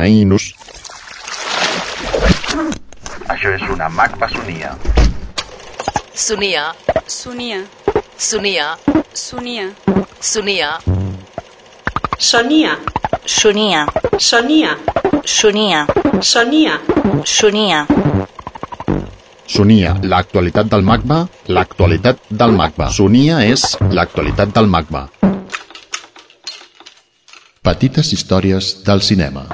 Ainus. Això és una magpa sonia. Sonia, Sonia. sonia, Sonia. sonia, Sonia. Sonia, Sonia. sonia, Sonia. sonia. Sonia, l'actualitat del magma, l'actualitat del magma. Sonia és l'actualitat del magma. Petites històries del cinema.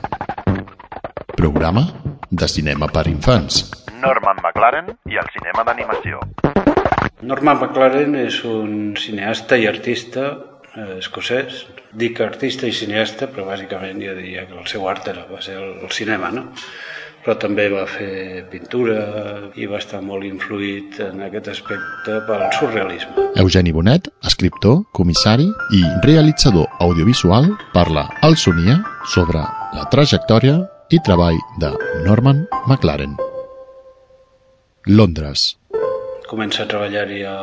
Programa de cinema per infants. Norman McLaren i el cinema d'animació. Norman McLaren és un cineasta i artista eh, escocès. Dic artista i cineasta, però bàsicament jo diria que el seu art era, va ser el, el cinema, no? Però també va fer pintura i va estar molt influït en aquest aspecte pel surrealisme. Eugeni Bonet, escriptor, comissari i realitzador audiovisual, parla al Sonia sobre la trajectòria i treball de Norman McLaren. Londres. Comença a treballar-hi a,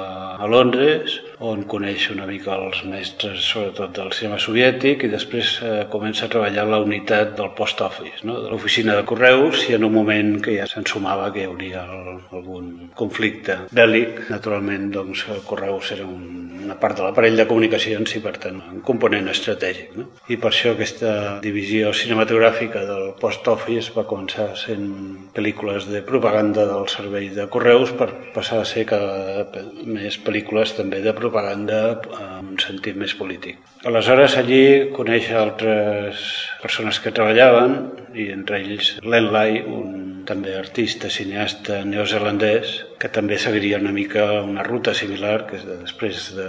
a Londres, on coneix una mica els mestres, sobretot del cinema soviètic, i després eh, comença a treballar a la unitat del post office, no? de l'oficina de correus, i en un moment que ja s'ensumava que hi hauria el, algun conflicte bèl·lic, naturalment doncs, correus era un, una part de l'aparell de comunicacions i per tant un component estratègic. No? I per això aquesta divisió cinematogràfica del post office va començar sent pel·lícules de propaganda del servei de correus per passar a ser cada més pel·lícules també de propaganda amb un sentit més polític. Aleshores allí coneix altres persones que treballaven i entre ells Len Lai, un també artista, cineasta neozelandès que també seguiria una mica una ruta similar que és de, després de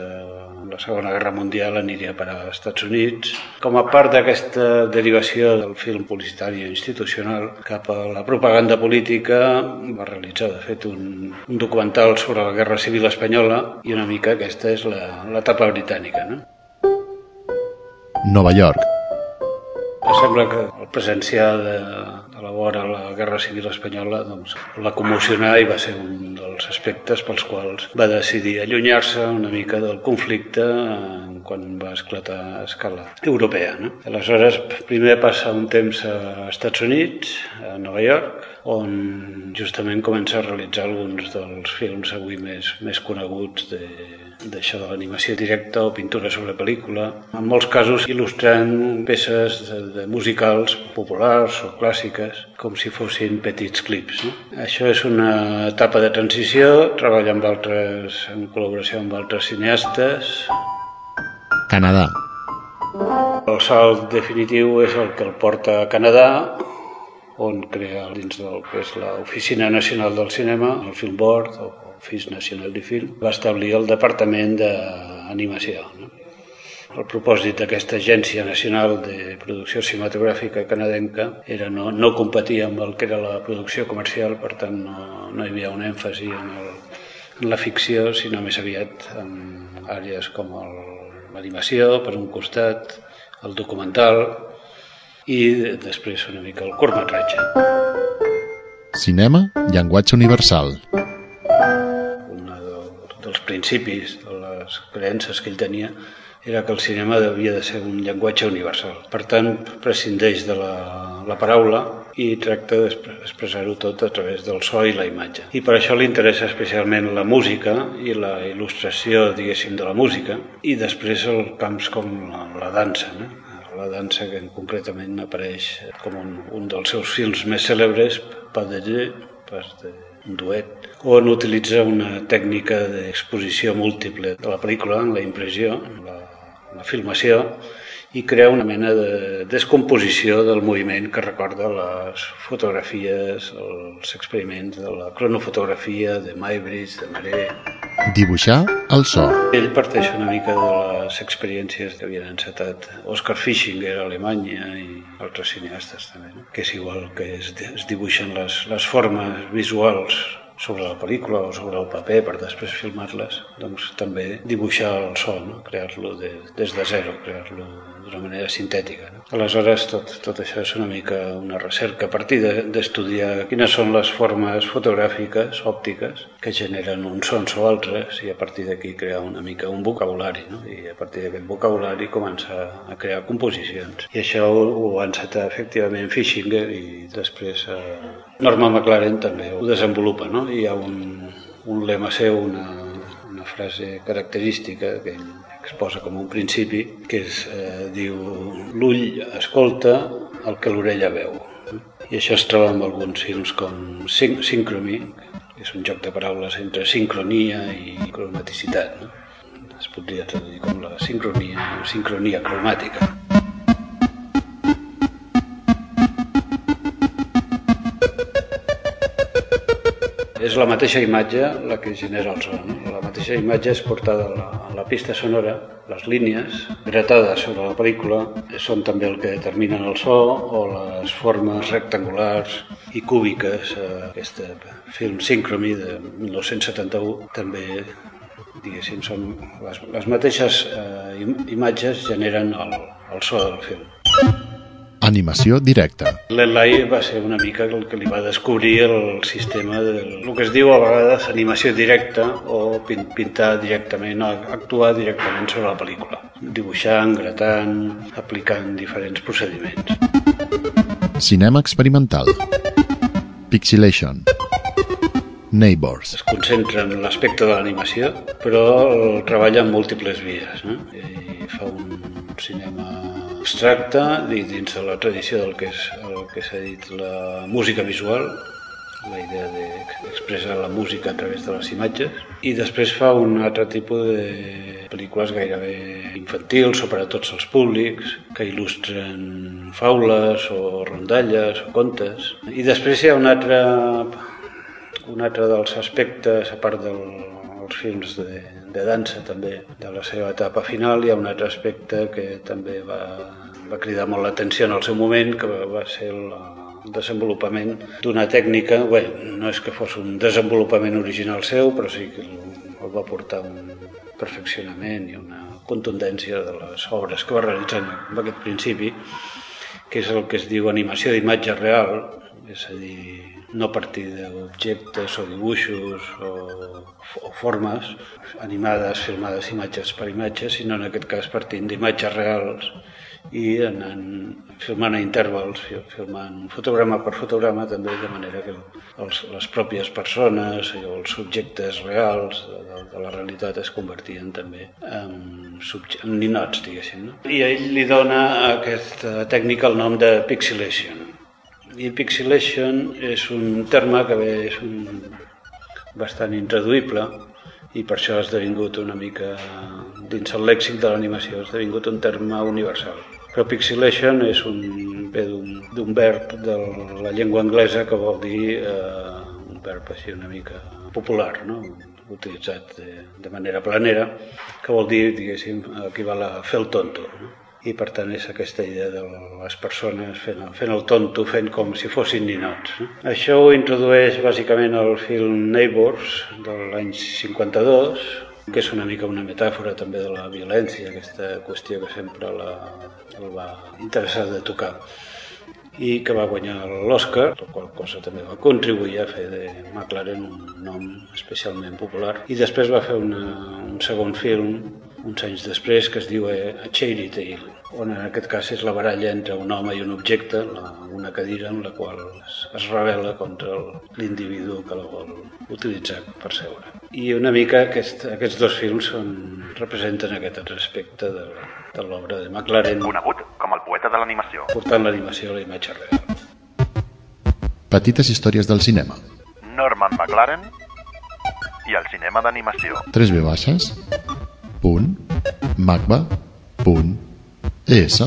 la Segona Guerra Mundial aniria per als Estats Units. Com a part d'aquesta derivació del film publicitari institucional cap a la propaganda política, va realitzar, de fet, un, un documental sobre la Guerra Civil Espanyola i una mica aquesta és l'etapa britànica. No? Nova York. Em sembla que el presenciar de, de la vora la Guerra Civil Espanyola doncs, la commocionà i va ser un dels aspectes pels quals va decidir allunyar-se una mica del conflicte eh, quan va esclatar a escala europea. No? Aleshores, primer passa un temps a Estats Units, a Nova York, on justament comença a realitzar alguns dels films avui més, més coneguts de, d'això de l'animació directa o pintura sobre pel·lícula, en molts casos il·lustrant peces de, de musicals populars o clàssiques, com si fossin petits clips. No? Això és una etapa de transició, treballa amb altres, en col·laboració amb altres cineastes. Canadà. El salt definitiu és el que el porta a Canadà, on crea dins del que és l'Oficina Nacional del Cinema, el Film Board, o Office National de Film, va establir el Departament d'Animació. No? El propòsit d'aquesta Agència Nacional de Producció Cinematogràfica canadenca era no, no competir amb el que era la producció comercial, per tant no, no hi havia un èmfasi en, el, en la ficció, sinó més aviat en àrees com l'animació, per un costat, el documental, i després una mica el curtmetratge. Cinema, llenguatge universal. Un dels principis de les creences que ell tenia era que el cinema havia de ser un llenguatge universal. Per tant, prescindeix de la, la paraula i tracta d'expressar-ho tot a través del so i la imatge. I per això li interessa especialment la música i la il·lustració, diguéssim, de la música, i després els camps com la, la dansa, no? La dansa que concretament apareix com un, un dels seus films més cèlebres, Pas de pas de un duet, on utilitza una tècnica d'exposició múltiple de la pel·lícula en la impressió, la, la filmació, i crea una mena de descomposició del moviment que recorda les fotografies, els experiments de la cronofotografia, de Maybridge, de Maré... Dibuixar el so. Ell parteix una mica de les experiències que havien encetat Oscar Fischinger a Alemanya i altres cineastes també, no? que és igual que es, es dibuixen les, les formes visuals sobre la pel·lícula o sobre el paper per després filmar-les, doncs també dibuixar el so, no? crear-lo de, des de zero, crear-lo d'una manera sintètica. No? Aleshores, tot, tot això és una mica una recerca a partir de- d'estudiar quines són les formes fotogràfiques, òptiques, que generen uns sons o altres i a partir d'aquí crear una mica un vocabulari, no? i a partir d'aquest vocabulari començar a crear composicions. I això ho, ho ha encetat efectivament Fischinger i després eh, Norma McLaren també ho desenvolupa. No? Hi ha un, un lema seu, una, una frase característica que ell exposa com un principi, que és, eh, diu, l'ull escolta el que l'orella veu. I això es troba en alguns films com Syn Synchrony, que és un joc de paraules entre sincronia i cromaticitat. No? Es podria traduir com la sincronia, sincronia cromàtica. És la mateixa imatge la que genera el so. No? La mateixa imatge és portada a la, a la pista sonora, les línies gratades sobre la pel·lícula són també el que determinen el so o les formes rectangulars i cúbiques. Aquest film Synchrony de 1971 també diguéssim, són les, les mateixes eh, im- imatges generen el, el so del film. Animació directa. L'Enlai va ser una mica el que li va descobrir el sistema del el que es diu a vegades animació directa o pin- pintar directament, o actuar directament sobre la pel·lícula, dibuixant, gratant, aplicant diferents procediments. Cinema experimental. Pixelation. Neighbors. Es concentra en l'aspecte de l'animació, però el treballa en múltiples vies. No? I fa un cinema abstracte dins de la tradició del que és el que s'ha dit la música visual, la idea d'expressar la música a través de les imatges, i després fa un altre tipus de pel·lícules gairebé infantils o per a tots els públics, que il·lustren faules o rondalles o contes. I després hi ha un altre un altre dels aspectes, a part dels films de, de dansa també, de la seva etapa final, hi ha un altre aspecte que també va, va cridar molt l'atenció en el seu moment, que va, va ser el, el desenvolupament d'una tècnica, bé, no és que fos un desenvolupament original seu, però sí que el, el va portar un perfeccionament i una contundència de les obres que va realitzar en aquest principi, que és el que es diu animació d'imatge real, és a dir, no partir d'objectes o dibuixos o, o formes animades, filmades imatges per imatges, sinó en aquest cas partint d'imatges reals i anant filmant a intervals, fi- filmant fotograma per fotograma també, de manera que els, les pròpies persones o els subjectes reals de, de, la realitat es convertien també en, en ninots, diguéssim. No? I ell li dona a aquesta tècnica el nom de pixelation. I pixelation és un terme que bé és un, bastant intraduïble i per això ha esdevingut una mica dins el lèxic de l'animació, ha esdevingut un terme universal. Però pixelation és un, ve d'un verb de la llengua anglesa que vol dir eh, un verb així una mica popular, no? utilitzat de, de manera planera, que vol dir, diguéssim, equival a fer el tonto. No? I per tant és aquesta idea de les persones fent, fent el tonto, fent com si fossin ninots. No? Això ho introdueix bàsicament el film Neighbors de l'any 52, que és una mica una metàfora també de la violència, aquesta qüestió que sempre la, el va interessar de tocar i que va guanyar l'Oscar, la qual cosa també va contribuir a fer de McLaren un nom especialment popular. I després va fer una, un segon film, uns anys després, que es diu eh, A Cherry Tale, on en aquest cas és la baralla entre un home i un objecte, la, una cadira en la qual es, es revela contra el- l'individu que la vol utilitzar per seure. I una mica aquest, aquests dos films són, representen aquest aspecte de, de l'obra de McLaren, Conegut com el poeta de l'animació. portant l'animació a la imatge real. Petites històries del cinema. Norman McLaren i el cinema d'animació. 3 v baixes punt magba punt es